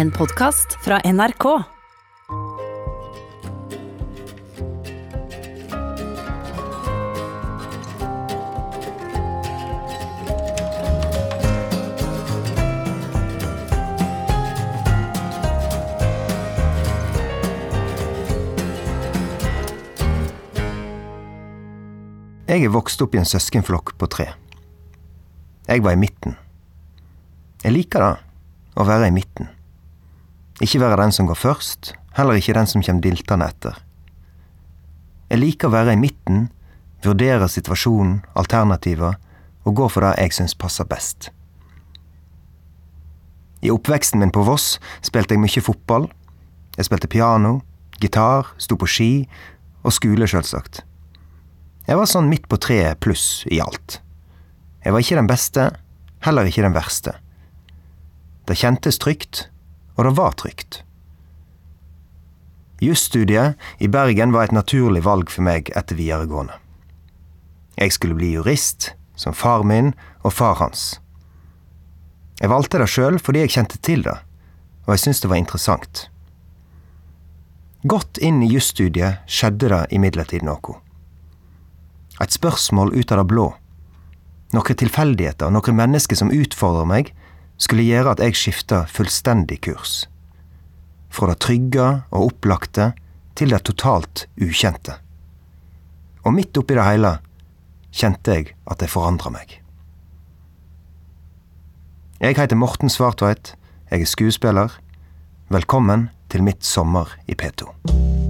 En podkast fra NRK. Jeg er vokst opp i en søskenflokk på tre. Jeg var i midten. Jeg liker det, å være i midten. Ikke være den som går først, heller ikke den som kommer diltende etter. Jeg liker å være i midten, vurdere situasjonen, alternativer, og gå for det jeg syns passer best. I oppveksten min på Voss spilte jeg mye fotball. Jeg spilte piano, gitar, sto på ski, og skole, sjølsagt. Jeg var sånn midt på treet pluss i alt. Jeg var ikke den beste, heller ikke den verste. Det kjentes trygt, og det var trygt. Jusstudiet i Bergen var et naturlig valg for meg etter videregående. Jeg skulle bli jurist, som far min og far hans. Jeg valgte det sjøl fordi jeg kjente til det, og jeg syntes det var interessant. Godt inn i jusstudiet skjedde det imidlertid noe. Et spørsmål ut av det blå. Noen tilfeldigheter, noen mennesker som utfordrer meg, skulle gjøre at jeg skifta fullstendig kurs. Fra det trygge og opplagte til det totalt ukjente. Og midt oppi det hele kjente jeg at det forandra meg. Jeg heter Morten Svartveit. Jeg er skuespiller. Velkommen til mitt sommer i P2.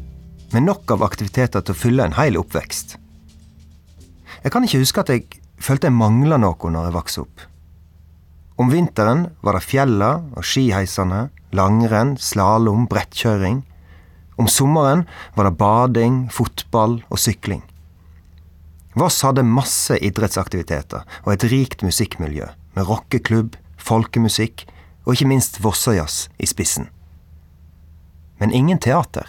med nok av aktiviteter til å fylle en hel oppvekst. Jeg kan ikke huske at jeg følte jeg mangla noe når jeg vokste opp. Om vinteren var det fjella og skiheisene, langrenn, slalåm, brettkjøring. Om sommeren var det bading, fotball og sykling. Voss hadde masse idrettsaktiviteter og et rikt musikkmiljø, med rockeklubb, folkemusikk og ikke minst Vossajazz i spissen. Men ingen teater.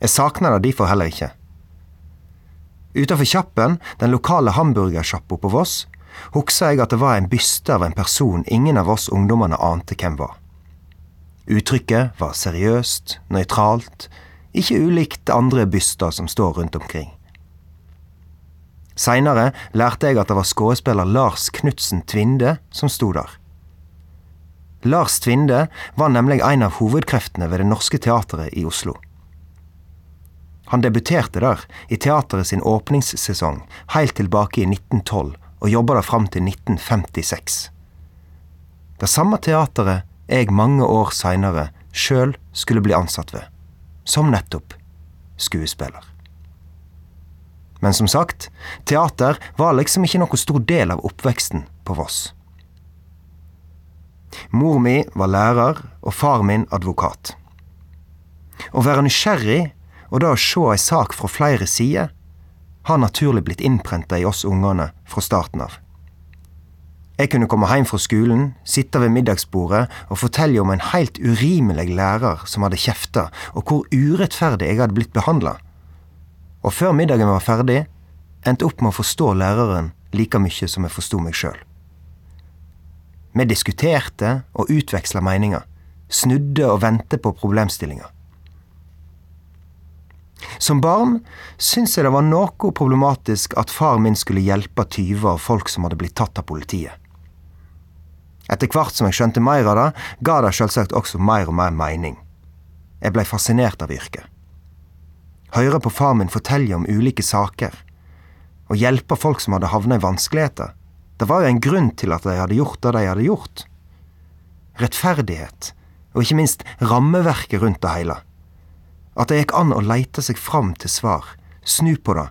Jeg savner det derfor heller ikke. Utenfor Kjappen, den lokale hamburgersjappa på Voss, husker jeg at det var en byste av en person ingen av oss ungdommene ante hvem var. Uttrykket var seriøst, nøytralt, ikke ulikt andre byster som står rundt omkring. Seinere lærte jeg at det var skuespiller Lars Knutsen Tvinde som sto der. Lars Tvinde var nemlig en av hovedkreftene ved Det Norske Teatret i Oslo. Han debuterte der, i teateret sin åpningssesong, helt tilbake i 1912, og jobba der fram til 1956. Det samme teateret jeg mange år seinere sjøl skulle bli ansatt ved, som nettopp skuespiller. Men som sagt, teater var liksom ikke noe stor del av oppveksten på Voss. Mor mi var lærer og far min advokat. Å være nysgjerrig og det å se ei sak fra flere sider har naturlig blitt innprenta i oss ungene fra starten av. Jeg kunne komme hjem fra skolen, sitte ved middagsbordet og fortelle om en helt urimelig lærer som hadde kjefta, og hvor urettferdig jeg hadde blitt behandla. Og før middagen var ferdig, endte opp med å forstå læreren like mye som jeg forsto meg sjøl. Vi diskuterte og utveksla meninger, snudde og vendte på problemstillinger. Som barn syntes jeg det var noe problematisk at far min skulle hjelpe tyver og folk som hadde blitt tatt av politiet. Etter hvert som jeg skjønte mer av det, ga det selvsagt også mer og mer mening. Jeg blei fascinert av yrket. Høre på far min fortelle om ulike saker, og hjelpe folk som hadde havna i vanskeligheter. Det var jo en grunn til at de hadde gjort det de hadde gjort. rettferdighet og ikke minst rammeverket rundt det hele. At det gikk an å leite seg fram til svar, snu på det,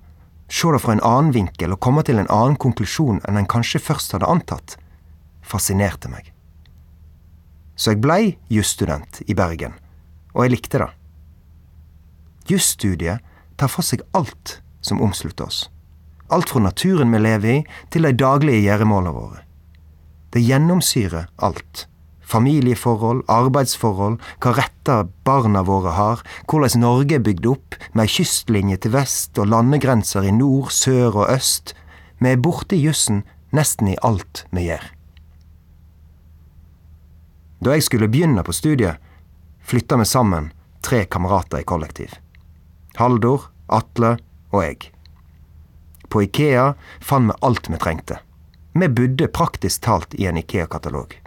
se det fra en annen vinkel og komme til en annen konklusjon enn en kanskje først hadde antatt, fascinerte meg. Så jeg blei jusstudent i Bergen, og jeg likte det. Jusstudiet tar for seg alt som omslutter oss. Alt fra naturen vi lever i, til de daglige gjøremålene våre. Det gjennomsyrer alt. Familieforhold, arbeidsforhold, hva retter barna våre har, hvordan Norge er bygd opp, med kystlinje til vest og landegrenser i nord, sør og øst. Vi er borte i jussen nesten i alt vi gjør. Da jeg skulle begynne på studiet, flytta vi sammen, tre kamerater i kollektiv. Haldor, Atle og jeg. På Ikea fant vi alt vi trengte. Vi bodde praktisk talt i en Ikea-katalog.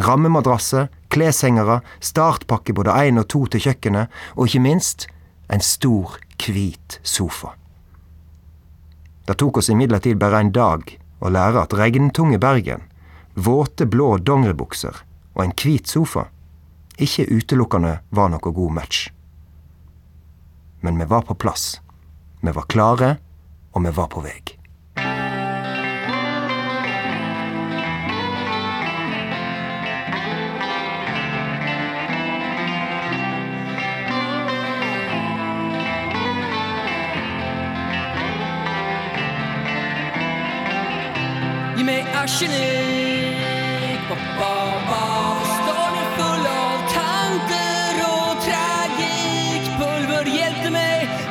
Rammemadrasser, kleshengere, startpakke både én og to til kjøkkenet, og ikke minst en stor, hvit sofa. Det tok oss imidlertid bare en dag å lære at regntunge Bergen, våte blå dongeribukser og en hvit sofa ikke utelukkende var noe god match. Men vi var på plass. Vi var klare, og vi var på vei.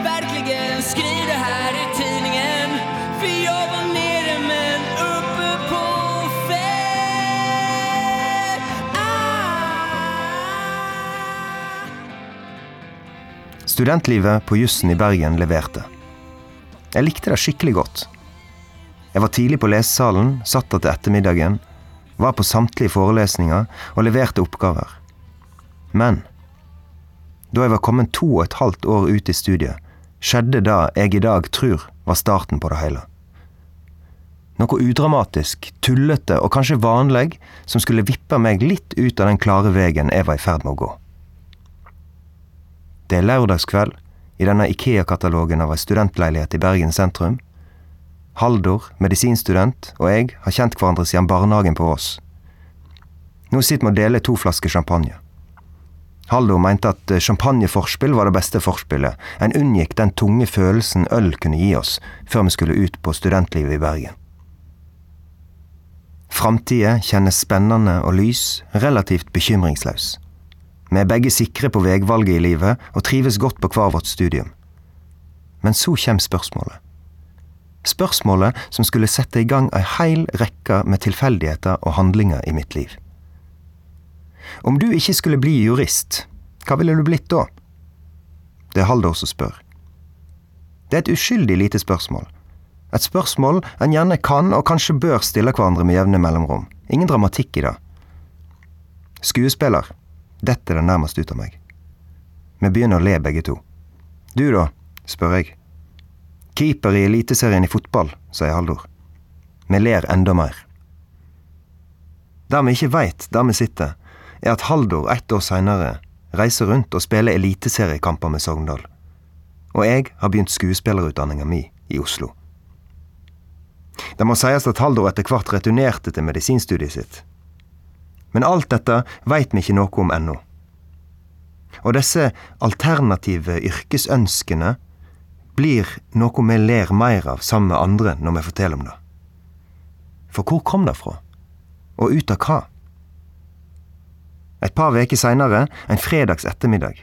Verkligen. Skriv det her i. Ah. Studentlivet på jussen i Bergen leverte. Jeg likte det skikkelig godt. Jeg var tidlig på lesesalen, satt der til ettermiddagen, var på samtlige forelesninger og leverte oppgaver. Men da jeg var kommet to og et halvt år ut i studiet, skjedde det jeg i dag tror var starten på det hele. Noe udramatisk, tullete og kanskje vanlig som skulle vippe meg litt ut av den klare veien jeg var i ferd med å gå. Det er lørdagskveld i denne Ikea-katalogen av ei studentleilighet i Bergen sentrum. Haldor, medisinstudent, og jeg har kjent hverandre siden barnehagen på Voss. Nå sitter vi og deler to flasker champagne. Haldor mente at champagneforspill var det beste forspillet. En unngikk den tunge følelsen øl kunne gi oss før vi skulle ut på studentlivet i Bergen. Framtida kjennes spennende og lys, relativt bekymringsløs. Vi er begge sikre på veivalget i livet og trives godt på hver vårt studium. Men så kommer spørsmålet. Spørsmålet som skulle sette i gang ei heil rekke med tilfeldigheter og handlinger i mitt liv. Om du ikke skulle bli jurist, hva ville du blitt da? Det er Haldor som spør. Det er et uskyldig lite spørsmål. Et spørsmål en gjerne kan og kanskje bør stille hverandre med jevne mellomrom. Ingen dramatikk i det. Skuespiller. Dette er det nærmest ut av meg. Vi begynner å le begge to. Du da? spør jeg. Keeper i Eliteserien i fotball, sier Haldor. Vi ler enda mer. Det vi ikke veit der vi sitter, er at Haldor ett år seinere reiser rundt og spiller eliteseriekamper med Sogndal. Og jeg har begynt skuespillerutdanninga mi i Oslo. Det må sies at Haldor etter hvert returnerte til medisinstudiet sitt. Men alt dette veit vi ikke noe om ennå. Og disse alternative yrkesønskene blir noe vi ler mer av sammen med andre når vi forteller om det. For hvor kom det fra? Og ut av hva? Et par uker seinere, en fredags ettermiddag.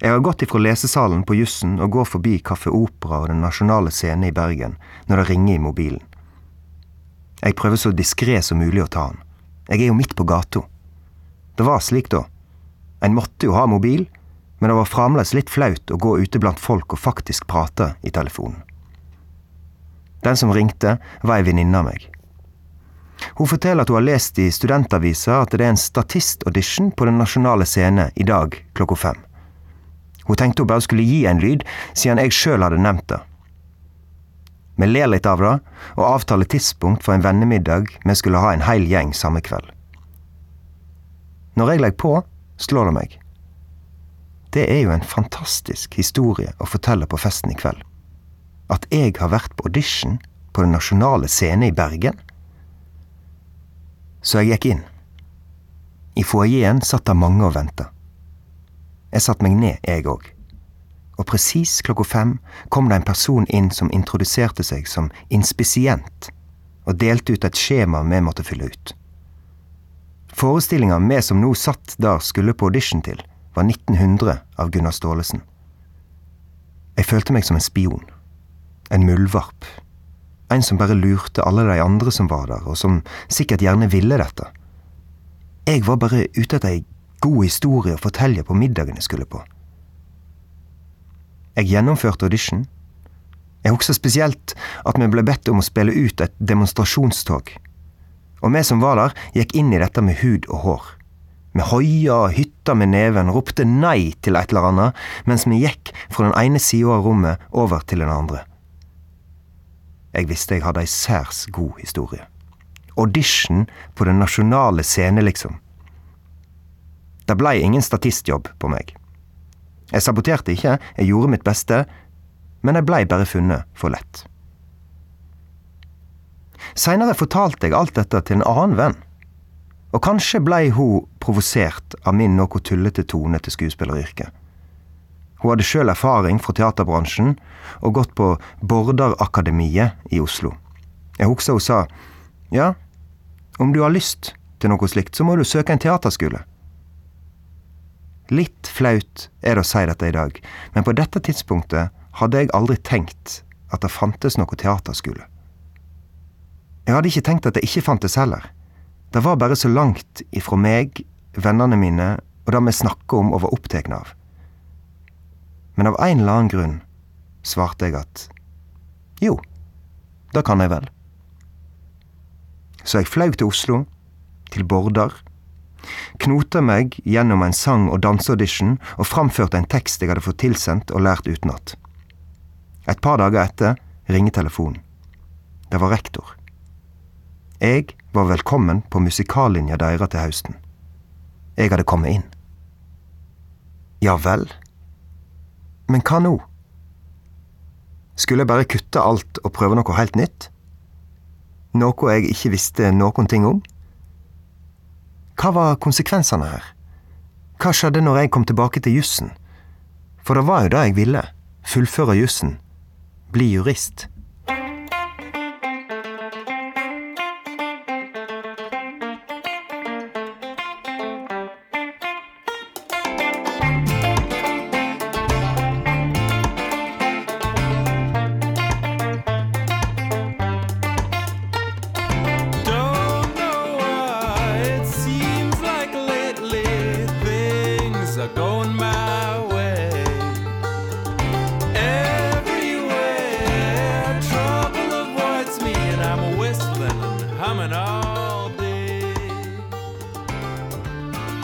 Jeg har gått ifra lesesalen på jussen og går forbi Kaffe Opera og Den nasjonale scene i Bergen når det ringer i mobilen. Jeg prøver så diskré som mulig å ta den. Jeg er jo midt på gata. Det var slik da. En måtte jo ha mobil, men det var fremdeles litt flaut å gå ute blant folk og faktisk prate i telefonen. Den som ringte, var ei venninne av meg. Hun forteller at hun har lest i studentavisa at det er en statistaudition på Den nasjonale scene i dag klokka fem. Hun tenkte hun bare skulle gi en lyd, siden jeg sjøl hadde nevnt det. Vi ler litt av det, og avtaler tidspunkt for en vennemiddag vi skulle ha en heil gjeng samme kveld. Når jeg legger på, slår det meg. Det er jo en fantastisk historie å fortelle på festen i kveld. At jeg har vært på audition på Den nasjonale scene i Bergen. Så jeg gikk inn. I foajeen satt det mange og venta. Jeg satte meg ned, jeg òg. Og presis klokka fem kom det en person inn som introduserte seg som inspisient, og delte ut et skjema vi måtte fylle ut. Forestillinga vi som nå satt der skulle på audition til, var 1900 av Gunnar Staalesen. Jeg følte meg som en spion. En muldvarp. En som bare lurte alle de andre som var der, og som sikkert gjerne ville dette. Jeg var bare ute etter ei god historie å fortelle på middagen jeg skulle på. Jeg gjennomførte audition. Jeg husker spesielt at vi ble bedt om å spille ut et demonstrasjonstog. Og vi som var der, gikk inn i dette med hud og hår. Vi hoia og hytta med neven, ropte nei til et eller annet, mens vi gikk fra den ene sida av rommet over til den andre. Jeg visste jeg hadde ei særs god historie. Audition på den nasjonale scene, liksom. Det blei ingen statistjobb på meg. Jeg saboterte ikke, jeg gjorde mitt beste, men jeg blei bare funnet for lett. Seinere fortalte jeg alt dette til en annen venn, og kanskje blei hun provosert av min noe tullete tone til skuespilleryrket. Hun hadde sjøl erfaring fra teaterbransjen og gått på Bordarakademiet i Oslo. Jeg husker hun sa ja, om du har lyst til noe slikt, så må du søke en teaterskole. Litt flaut er det å si dette i dag, men på dette tidspunktet hadde jeg aldri tenkt at det fantes noe teaterskole. Jeg hadde ikke tenkt at det ikke fantes heller. Det var bare så langt ifra meg, vennene mine og det vi snakka om og var opptatt av. Men av en eller annen grunn svarte jeg at jo, det kan jeg vel. Så jeg flaug til Oslo, til Bordar, knota meg gjennom en sang- og danseaudition og framførte en tekst jeg hadde fått tilsendt og lært utenat. Et par dager etter ringer telefonen. Det var rektor. Jeg var velkommen på musikallinja deres til høsten. Jeg hadde kommet inn. Ja vel? Men hva nå? Skulle jeg bare kutte alt og prøve noe helt nytt? Noe jeg ikke visste noen ting om? Hva var konsekvensene her? Hva skjedde når jeg kom tilbake til jussen? For det var jo det jeg ville. Fullføre jussen. Bli jurist.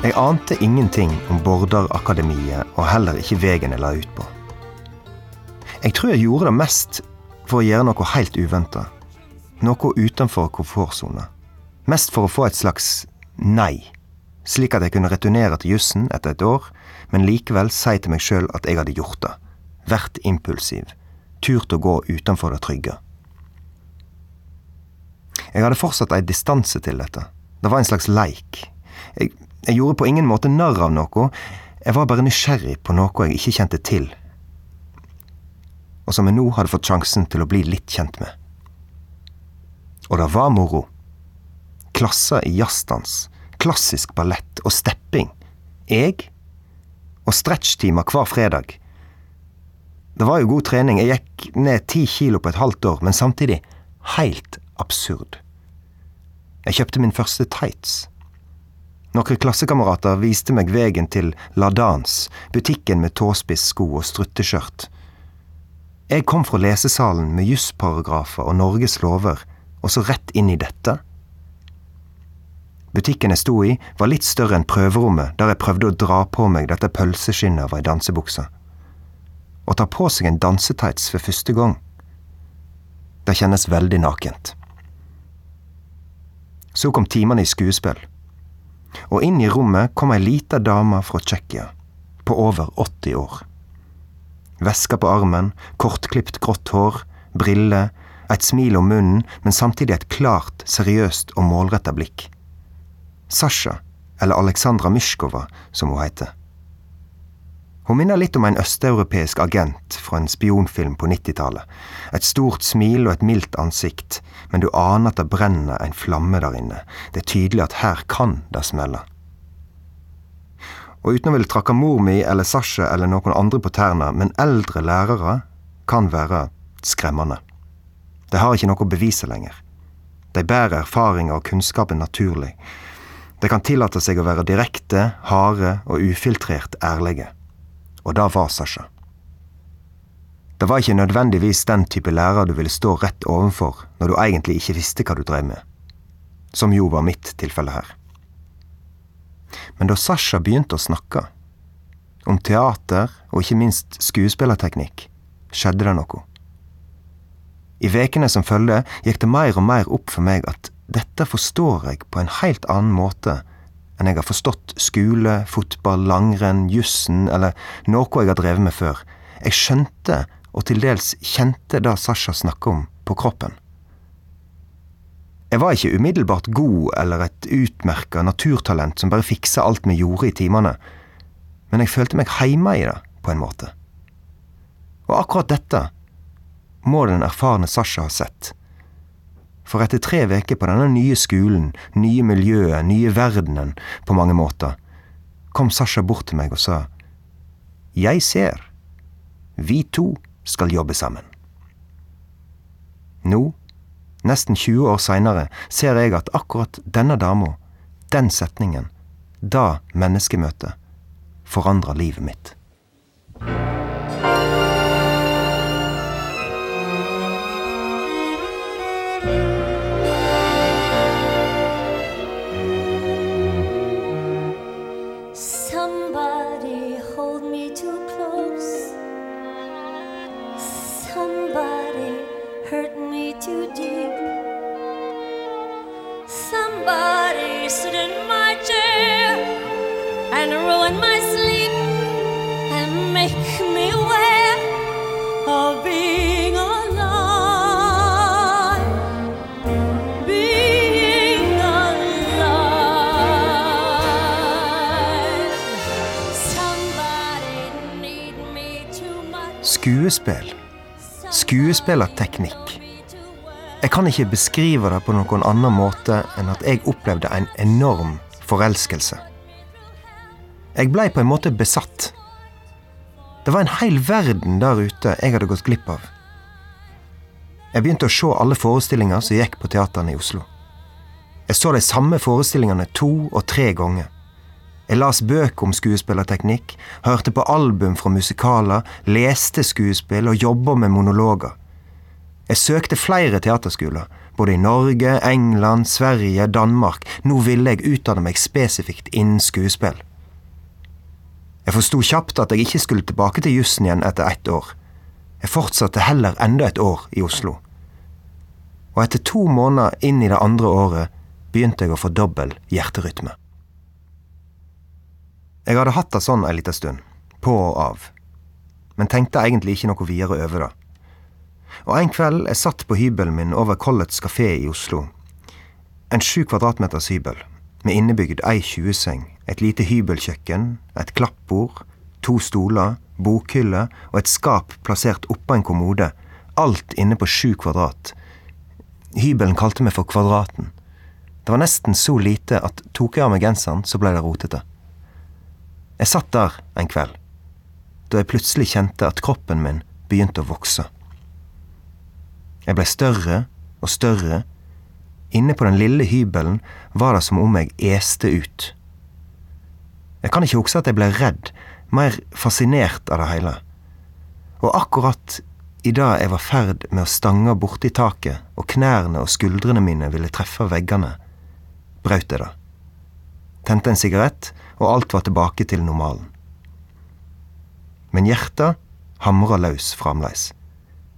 Jeg ante ingenting om Bordarakademiet, og heller ikke veien jeg la ut på. Jeg tror jeg gjorde det mest for å gjøre noe helt uventa. Noe utenfor komfortsona. Mest for å få et slags nei, slik at jeg kunne returnere til jussen etter et år, men likevel si til meg sjøl at jeg hadde gjort det. Vært impulsiv. Turt å gå utenfor det trygge. Jeg hadde fortsatt ei distanse til dette. Det var en slags leik. Jeg, jeg gjorde på ingen måte narr av noe, jeg var bare nysgjerrig på noe jeg ikke kjente til, og som jeg nå hadde fått sjansen til å bli litt kjent med. Og det var moro. Klasser i jazzdans, klassisk ballett og stepping. Jeg. Og stretchtimer hver fredag. Det var jo god trening, jeg gikk ned ti kilo på et halvt år, men samtidig helt absurd. Jeg kjøpte min første tights. Noen klassekamerater viste meg veien til La Dance, butikken med tåspissko og strutteskjørt. Jeg kom fra lesesalen med jusparagrafer og Norges lover, og så rett inn i dette. Butikken jeg sto i, var litt større enn prøverommet, der jeg prøvde å dra på meg dette pølseskinnet av ei dansebukse. Å ta på seg en dansetights for første gang, det kjennes veldig nakent. Så kom timene i skuespill. Og inn i rommet kom ei lita dame fra Tsjekkia, på over 80 år. Veska på armen, kortklipt grått hår, briller, et smil om munnen, men samtidig et klart, seriøst og målretta blikk. Sasha, eller Aleksandra Myskova, som hun heter. Hun minner litt om en østeuropeisk agent fra en spionfilm på 90-tallet. Et stort smil og et mildt ansikt, men du aner at det brenner en flamme der inne. Det er tydelig at her kan det smelle. Og uten å ville trakke mor mi eller Sasha eller noen andre på tærne, men eldre lærere kan være skremmende. De har ikke noe å bevise lenger. De bærer erfaringer og kunnskapen naturlig. De kan tillate seg å være direkte, harde og ufiltrert ærlige. Og det var Sasha. Det var ikke nødvendigvis den type lærer du ville stå rett ovenfor når du egentlig ikke visste hva du drev med. Som jo var mitt tilfelle her. Men da Sasha begynte å snakke, om teater og ikke minst skuespillerteknikk, skjedde det noe. I vekene som følgde, gikk det mer og mer opp for meg at dette forstår jeg på en helt annen måte enn jeg har forstått skole, fotball, langrenn, jussen eller noe jeg har drevet med før. Jeg skjønte, og til dels kjente det Sasha snakker om, på kroppen. Jeg var ikke umiddelbart god eller et utmerka naturtalent som bare fiksa alt vi gjorde i timene, men jeg følte meg heime i det, på en måte. Og akkurat dette må den erfarne Sasha ha sett. For etter tre uker på denne nye skolen, nye miljøet, nye verdenen, på mange måter, kom Sasha bort til meg og sa, Jeg ser. Vi to skal jobbe sammen. Nå, nesten 20 år seinere, ser jeg at akkurat denne dama, den setningen, da menneskemøtet, forandra livet mitt. Skuespill. Skuespillerteknikk. Jeg kan ikke beskrive det på noen annen måte enn at jeg opplevde en enorm forelskelse. Jeg blei på en måte besatt. Det var en hel verden der ute jeg hadde gått glipp av. Jeg begynte å se alle forestillinger som gikk på teaterne i Oslo. Jeg så de samme forestillingene to og tre ganger. Jeg las bøker om skuespillerteknikk, hørte på album fra musikaler, leste skuespill og jobba med monologer. Jeg søkte flere teaterskoler, både i Norge, England, Sverige, Danmark. Nå ville jeg utdanne meg spesifikt innen skuespill. Jeg forsto kjapt at jeg ikke skulle tilbake til jussen igjen etter ett år. Jeg fortsatte heller enda et år i Oslo. Og etter to måneder inn i det andre året begynte jeg å få dobbel hjerterytme. Jeg hadde hatt det sånn ei lita stund, på og av, men tenkte egentlig ikke noe videre over det. Og en kveld jeg satt på hybelen min over Collets kafé i Oslo. En sju kvadratmeters hybel, med innebygd ei tjueseng, et lite hybelkjøkken, et klappbord, to stoler, bokhylle og et skap plassert oppå en kommode, alt inne på sju kvadrat. Hybelen kalte meg for Kvadraten. Det var nesten så lite at tok jeg av meg genseren, så ble det rotete. Jeg satt der en kveld, da jeg plutselig kjente at kroppen min begynte å vokse. Jeg blei større og større. Inne på den lille hybelen var det som om jeg este ut. Jeg kan ikke huske at jeg ble redd, mer fascinert av det hele. Og akkurat idet jeg var ferd med å stange borti taket, og knærne og skuldrene mine ville treffe veggene, brøt jeg det. Tente en sigarett, og alt var tilbake til normalen. Men hjertet hamra løs fremdeles.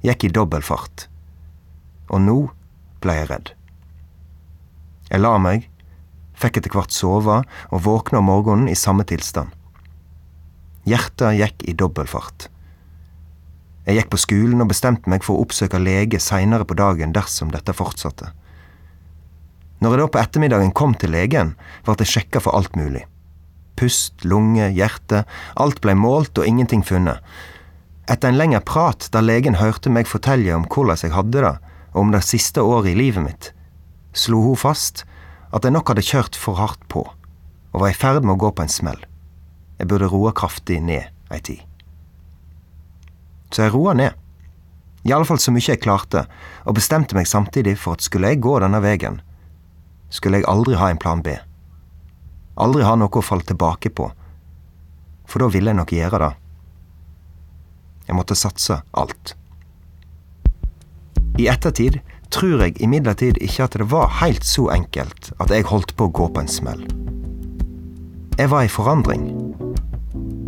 Gikk i dobbel fart. Og nå ble jeg redd. Jeg la meg, fikk etter hvert sove og våkna om morgenen i samme tilstand. Hjertet gikk i dobbel fart. Jeg gikk på skolen og bestemte meg for å oppsøke lege seinere på dagen dersom dette fortsatte. Når jeg da på ettermiddagen kom til legen, ble jeg sjekka for alt mulig. Pust, lunge, hjerte, alt blei målt og ingenting funnet. Etter en lengre prat der legen hørte meg fortelle om hvordan jeg hadde det, og om det siste året i livet mitt, slo hun fast at jeg nok hadde kjørt for hardt på, og var i ferd med å gå på en smell. Jeg burde roe kraftig ned ei tid. Så jeg roa ned. I alle fall så mye jeg klarte, og bestemte meg samtidig for at skulle jeg gå denne veien, skulle jeg aldri ha en plan B. Aldri ha noe å falle tilbake på, for da ville jeg nok gjøre det. Jeg måtte satse alt. I ettertid tror jeg imidlertid ikke at det var helt så enkelt at jeg holdt på å gå på en smell. Jeg var i forandring.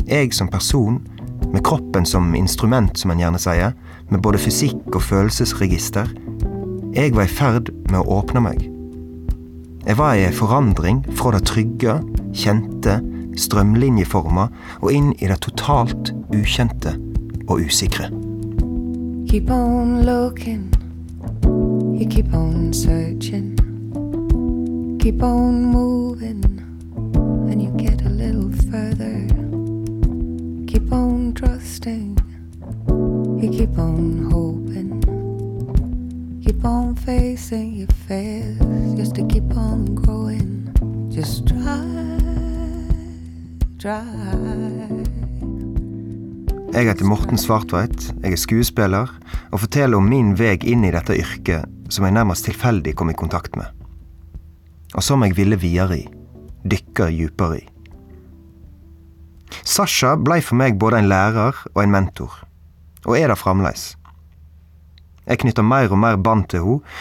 Jeg som person, med kroppen som instrument, som en gjerne sier, med både fysikk og følelsesregister, jeg var i ferd med å åpne meg. Jeg var i en forandring fra det trygge, kjente, strømlinjeforma og inn i det totalt ukjente og usikre. Keep on looking, you keep on searching, keep on moving, and you get a little further. Keep on trusting, you keep on hoping, keep on facing your fears, just to keep on growing. Just try, try. Jeg heter Morten Svartveit, jeg er skuespiller, og forteller om min vei inn i dette yrket som jeg nærmest tilfeldig kom i kontakt med. Og som jeg ville videre i, dykke dypere i. Sasha blei for meg både en lærer og en mentor, og er det fremdeles. Jeg knytta mer og mer bånd til henne,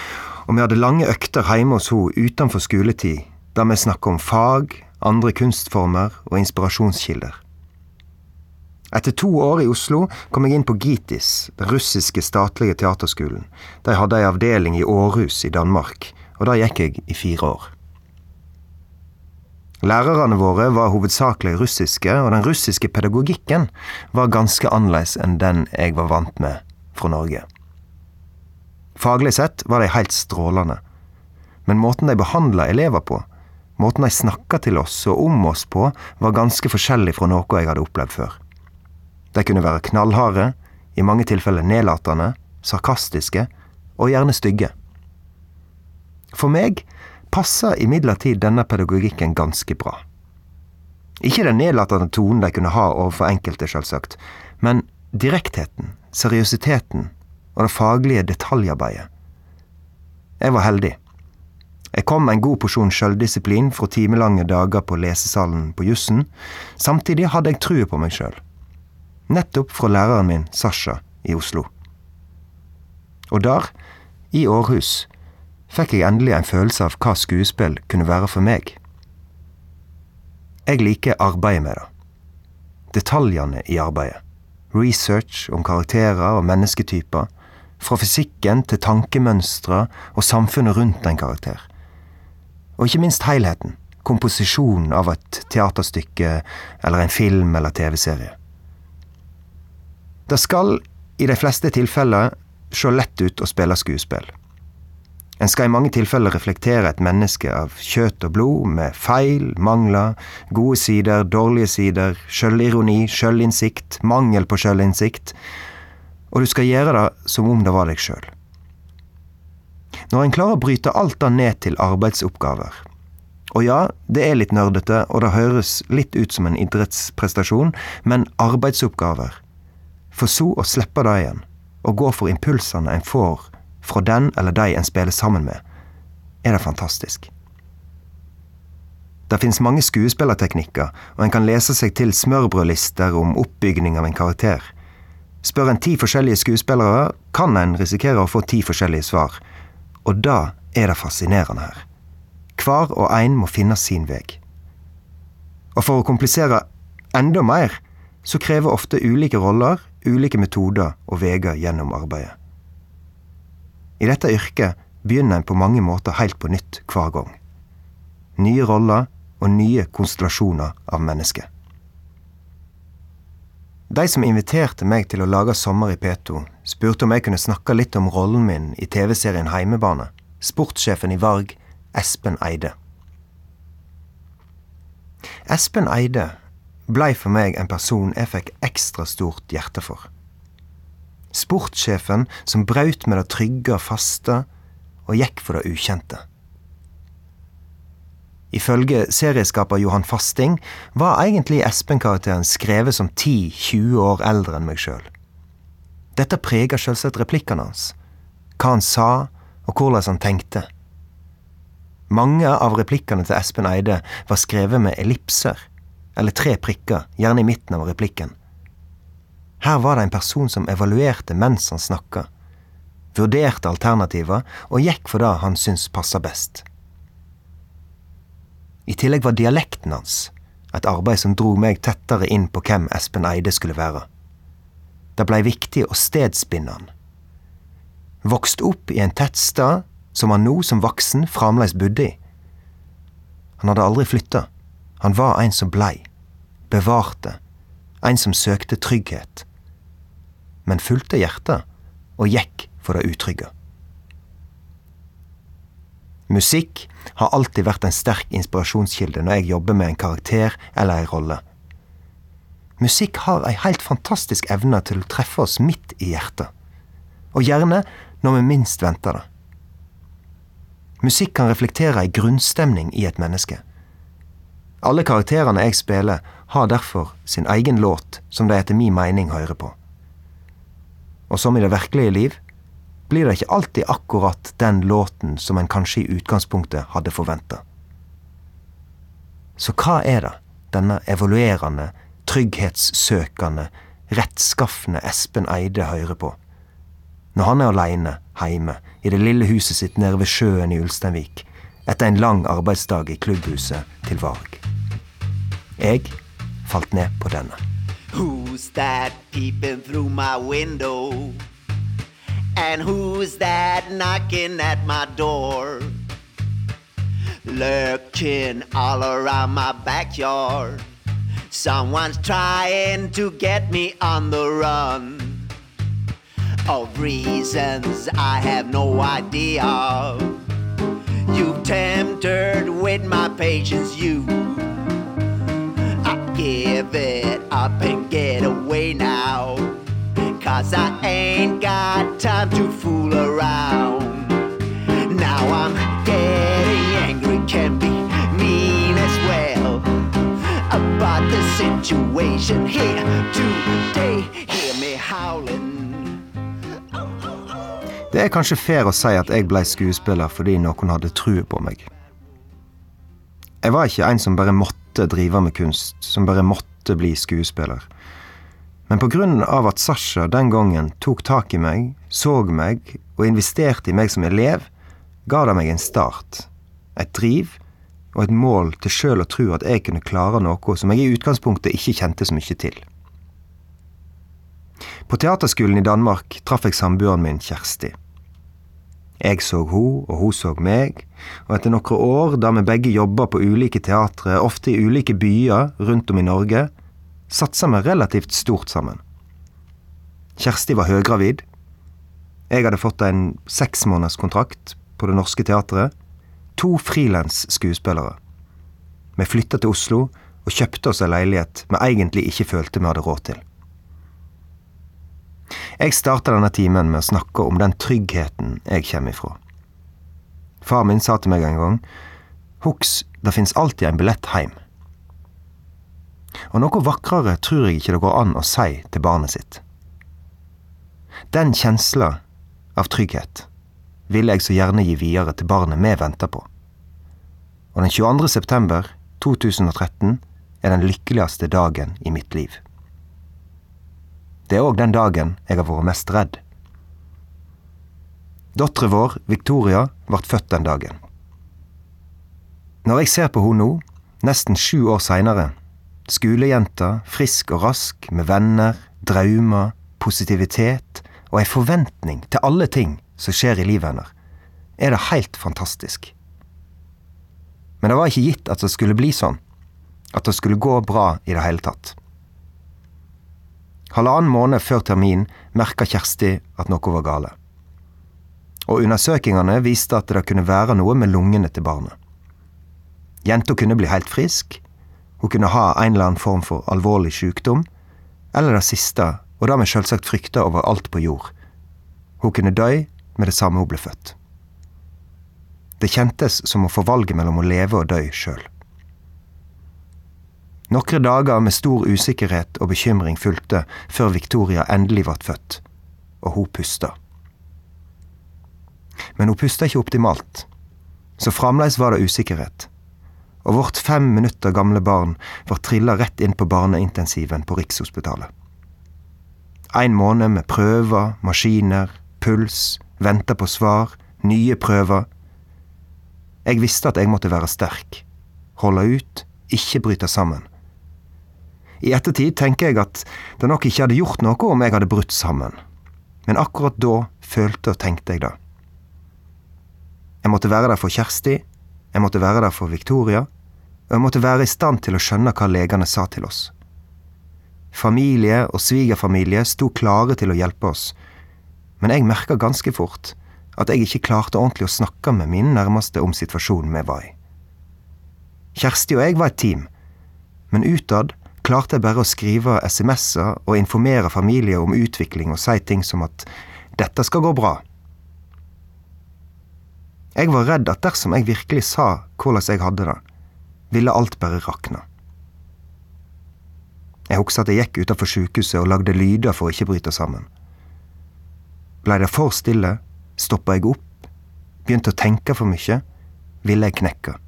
og vi hadde lange økter hjemme hos henne utenfor skoletid, der vi snakka om fag, andre kunstformer og inspirasjonskilder. Etter to år i Oslo kom jeg inn på GITIS, den russiske statlige teaterskolen. De hadde ei avdeling i Århus i Danmark, og der gikk jeg i fire år. Lærerne våre var hovedsakelig russiske, og den russiske pedagogikken var ganske annerledes enn den jeg var vant med fra Norge. Faglig sett var de helt strålende, men måten de behandla elever på, måten de snakka til oss og om oss på, var ganske forskjellig fra noe jeg hadde opplevd før. De kunne være knallharde, i mange tilfeller nedlatende, sarkastiske og gjerne stygge. For meg passa imidlertid denne pedagogikken ganske bra. Ikke den nedlatende tonen de kunne ha overfor enkelte, selvsagt, men direktheten, seriøsiteten og det faglige detaljarbeidet. Jeg var heldig. Jeg kom med en god porsjon sjøldisiplin fra timelange dager på lesesalen på jussen. Samtidig hadde jeg trua på meg sjøl nettopp fra læreren min, Sasha, i Oslo. Og der, i Århus, fikk jeg endelig en følelse av hva skuespill kunne være for meg. Jeg liker arbeidet med det. Detaljene i arbeidet. Research om karakterer og mennesketyper. Fra fysikken til tankemønstre og samfunnet rundt en karakter. Og ikke minst helheten. Komposisjonen av et teaterstykke eller en film eller TV-serie. Det skal i de fleste tilfeller se lett ut å spille skuespill. En skal i mange tilfeller reflektere et menneske av kjøtt og blod, med feil, mangler, gode sider, dårlige sider, sjølironi, sjølinnsikt, mangel på sjølinnsikt, og du skal gjøre det som om det var deg sjøl. Når en klarer å bryte alt det ned til arbeidsoppgaver, og ja, det er litt nerdete, og det høres litt ut som en idrettsprestasjon, men arbeidsoppgaver for så å slippe det igjen, og gå for impulsene en får fra den eller de en spiller sammen med, er det fantastisk. Det finnes mange skuespillerteknikker, og en kan lese seg til smørbrødlister om oppbygning av en karakter. Spør en ti forskjellige skuespillere, kan en risikere å få ti forskjellige svar. Og da er det fascinerende her. Hver og en må finne sin vei. Og for å komplisere enda mer, så krever ofte ulike roller ulike metoder og veier gjennom arbeidet. I dette yrket begynner en på mange måter helt på nytt hver gang. nye roller og nye konstellasjoner av mennesker. De som inviterte meg til å lage Sommer i P2, spurte om jeg kunne snakke litt om rollen min i TV-serien Heimebane, sportssjefen i Varg, Espen Eide. Espen Eide blei for meg en person jeg fikk ekstra stort hjerte for. Sportssjefen som braut med det trygge og faste og gikk for det ukjente. Ifølge serieskaper Johan Fasting var egentlig Espen-karakteren skrevet som 10-20 år eldre enn meg sjøl. Dette preger selvsagt replikkene hans, hva han sa og hvordan han tenkte. Mange av replikkene til Espen Eide var skrevet med ellipser, eller tre prikker, gjerne i midten av replikken. Her var det en person som evaluerte mens han snakka, vurderte alternativer og gikk for det han syntes passa best. I tillegg var dialekten hans et arbeid som dro meg tettere inn på hvem Espen Eide skulle være. Det blei viktig å stedsbinde han. Vokst opp i en tettstad som han nå som voksen fremdeles bodde i. Han hadde aldri flytta. Han var en som blei, bevarte, en som søkte trygghet. Men fulgte hjertet og gikk for det utrygge. Musikk har alltid vært en sterk inspirasjonskilde når jeg jobber med en karakter eller ei rolle. Musikk har ei helt fantastisk evne til å treffe oss midt i hjertet. Og gjerne når vi minst venter det. Musikk kan reflektere ei grunnstemning i et menneske. Alle karakterene jeg spiller, har derfor sin egen låt som de etter min mening hører på. Og som i det virkelige liv blir det ikke alltid akkurat den låten som en kanskje i utgangspunktet hadde forventa. Så hva er det denne evaluerende, trygghetssøkende, rettskaffende Espen Eide hører på? Når han er aleine heime i det lille huset sitt nede ved sjøen i Ulsteinvik etter en lang arbeidsdag i klubbhuset til Varg. Jeg falt ned på denne. Who's that peeping through my window? And who's that knocking at my door? Lurking all around my backyard. Someone's trying to get me on the run. Of reasons I have no idea of. You've tempted with my patience, you. I give it up and get away now. Cause I ain't got time to fool around. Now I'm getting angry, can be mean as well. About the situation here today. Hear me howling. Det er kanskje fair å si at jeg blei skuespiller fordi noen hadde trua på meg. Jeg var ikke en som bare måtte drive med kunst, som bare måtte bli skuespiller. Men på grunn av at Sasha den gangen tok tak i meg, så meg og investerte i meg som elev, ga det meg en start, et driv og et mål til sjøl å tro at jeg kunne klare noe som jeg i utgangspunktet ikke kjente så mye til. På teaterskolen i Danmark traff jeg samboeren min Kjersti. Jeg så hun, og hun så meg, og etter noen år da vi begge jobba på ulike teatre, ofte i ulike byer rundt om i Norge, satsa vi relativt stort sammen. Kjersti var høygravid. Jeg hadde fått en seksmånederskontrakt på Det Norske Teatret. To frilansskuespillere. Vi flytta til Oslo og kjøpte oss en leilighet vi egentlig ikke følte vi hadde råd til. Jeg starta denne timen med å snakke om den tryggheten jeg kommer ifra. Far min sa til meg en gang Huks, det fins alltid en billett heim. Og noe vakrere tror jeg ikke det går an å si til barnet sitt. Den kjensla av trygghet vil jeg så gjerne gi videre til barnet vi venter på. Og den 22. september 2013 er den lykkeligste dagen i mitt liv. Det er òg den dagen jeg har vært mest redd. Dattera vår, Victoria, ble født den dagen. Når jeg ser på henne nå, nesten sju år seinere, skolejenta, frisk og rask, med venner, drømmer, positivitet og ei forventning til alle ting som skjer i livet hennes, er det helt fantastisk. Men det var ikke gitt at det skulle bli sånn. At det skulle gå bra i det hele tatt. Halvannen måned før termin merka Kjersti at noe var gale. Og undersøkingene viste at det kunne være noe med lungene til barnet. Jenta kunne bli helt frisk, hun kunne ha en eller annen form for alvorlig sykdom, eller det siste, og det vi selvsagt frykta over alt på jord. Hun kunne dø med det samme hun ble født. Det kjentes som å få valget mellom å leve og dø sjøl. Nokre dager med stor usikkerhet og bekymring fulgte før Victoria endelig ble født, og hun pusta. Men hun pusta ikke optimalt, så fremdeles var det usikkerhet. Og vårt fem minutter gamle barn var trilla rett inn på barneintensiven på Rikshospitalet. En måned med prøver, maskiner, puls, venta på svar, nye prøver. Jeg visste at jeg måtte være sterk, holde ut, ikke bryte sammen. I ettertid tenker jeg at det nok ikke hadde gjort noe om jeg hadde brutt sammen, men akkurat da følte og tenkte jeg det. Jeg måtte være der for Kjersti, jeg måtte være der for Victoria, og jeg måtte være i stand til å skjønne hva legene sa til oss. Familie og svigerfamilie sto klare til å hjelpe oss, men jeg merka ganske fort at jeg ikke klarte ordentlig å snakke med mine nærmeste om situasjonen vi var i. Kjersti og jeg var et team, men utad klarte jeg bare å skrive SMS-er og informere familie om utvikling og si ting som at dette skal gå bra. Jeg var redd at dersom jeg virkelig sa hvordan jeg hadde det, ville alt bare rakne. Jeg husker at jeg gikk utenfor sykehuset og lagde lyder for å ikke bryte sammen. Blei det for stille, stoppa jeg opp, begynte å tenke for mye, ville jeg knekke.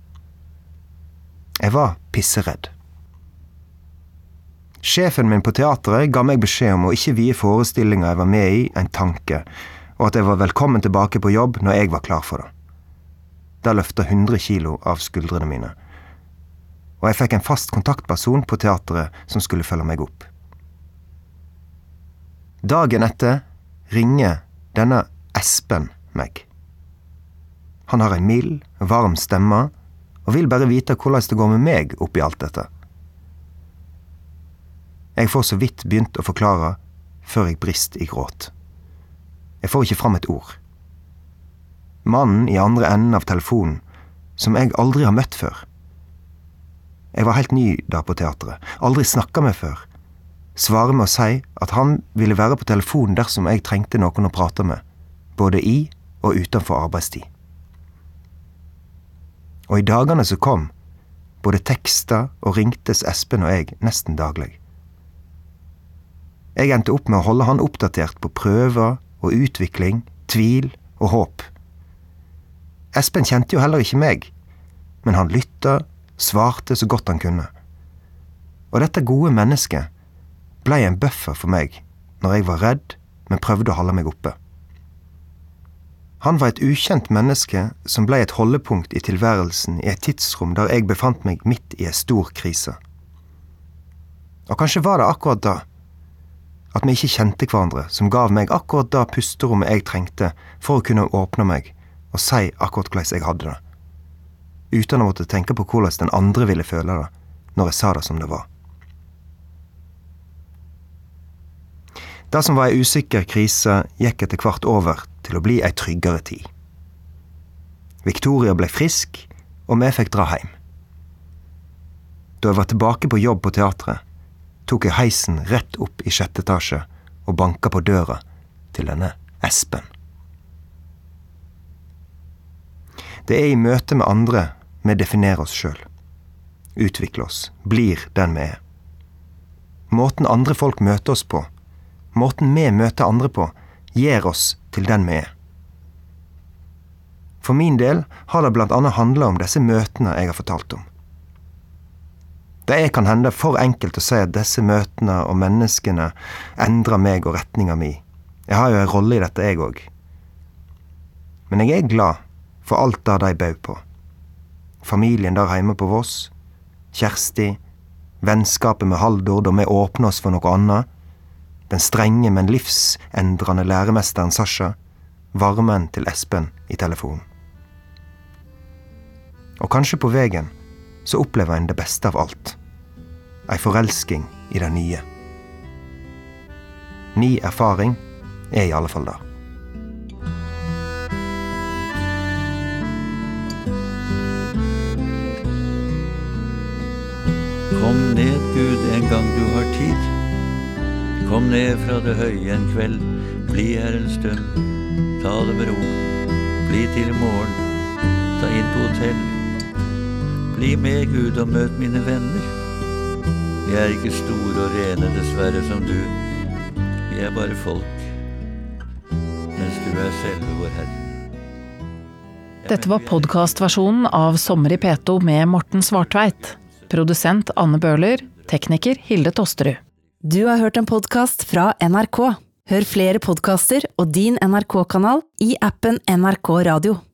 Jeg var pisseredd. Sjefen min på teatret ga meg beskjed om å ikke vie forestillinga jeg var med i, en tanke, og at jeg var velkommen tilbake på jobb når jeg var klar for det. Det løfta 100 kilo av skuldrene mine og jeg fikk en fast kontaktperson på teatret som skulle følge meg opp. Dagen etter ringer denne Espen meg. Han har ei mild, varm stemme og vil bare vite hvordan det går med meg oppi alt dette. Jeg får så vidt begynt å forklare før jeg brist i gråt. Jeg får ikke fram et ord. Mannen i andre enden av telefonen, som jeg aldri har møtt før, jeg var helt ny da på teatret, aldri snakka med før. Svarer med å si at han ville være på telefonen dersom jeg trengte noen å prate med, både i og utenfor arbeidstid. Og i dagene som kom, både teksta og ringtes Espen og jeg nesten daglig. Jeg endte opp med å holde han oppdatert på prøver og utvikling, tvil og håp. Espen kjente jo heller ikke meg, men han lytta svarte så godt han kunne. Og dette gode mennesket blei en buffer for meg når jeg var redd, men prøvde å holde meg oppe. Han var et ukjent menneske som blei et holdepunkt i tilværelsen i et tidsrom der jeg befant meg midt i ei stor krise. Og kanskje var det akkurat da, at vi ikke kjente hverandre, som gav meg akkurat det pusterommet jeg trengte for å kunne åpne meg og si akkurat hvordan jeg hadde det uten å måtte tenke på hvordan den andre ville føle det når jeg sa det som det var. Det som var ei usikker krise, gikk etter hvert over til å bli ei tryggere tid. Victoria ble frisk, og vi fikk dra hjem. Da jeg var tilbake på jobb på teatret, tok jeg heisen rett opp i sjette etasje og banka på døra til denne Espen. Det er i møte med andre vi definerer oss sjøl. Utvikler oss, blir den vi er. Måten andre folk møter oss på, måten vi møter andre på, gjør oss til den vi er. For min del har det annet handla om disse møtene jeg har fortalt om. Det er kan hende for enkelt å si at disse møtene og menneskene endrer meg og retninga mi. Jeg har jo en rolle i dette, jeg òg. Men jeg er glad for alt det de bød på familien der hjemme på Voss, Kjersti, vennskapet med Haldor da vi åpna oss for noe annet, den strenge, men livsendrende læremesteren Sasha, varmen til Espen i telefonen. Og kanskje på veien så opplever en det beste av alt. Ei forelsking i det nye. Ny erfaring er i alle fall det. En gang du har tid. Kom ned fra det høye en kveld, bli her en stund. Ta det med ro, bli til i morgen, ta inn på hotell. Bli med, Gud, og møt mine venner. Vi er ikke store og rene, dessverre, som du. Vi er bare folk, mens du er selve vår Herre. Dette var podkastversjonen av Sommer i P2 med Morten Svartveit. Produsent Anne Bøhler. Tekniker Hilde Tosterud. Du har hørt en podkast fra NRK. Hør flere podkaster og din NRK-kanal i appen NRK Radio.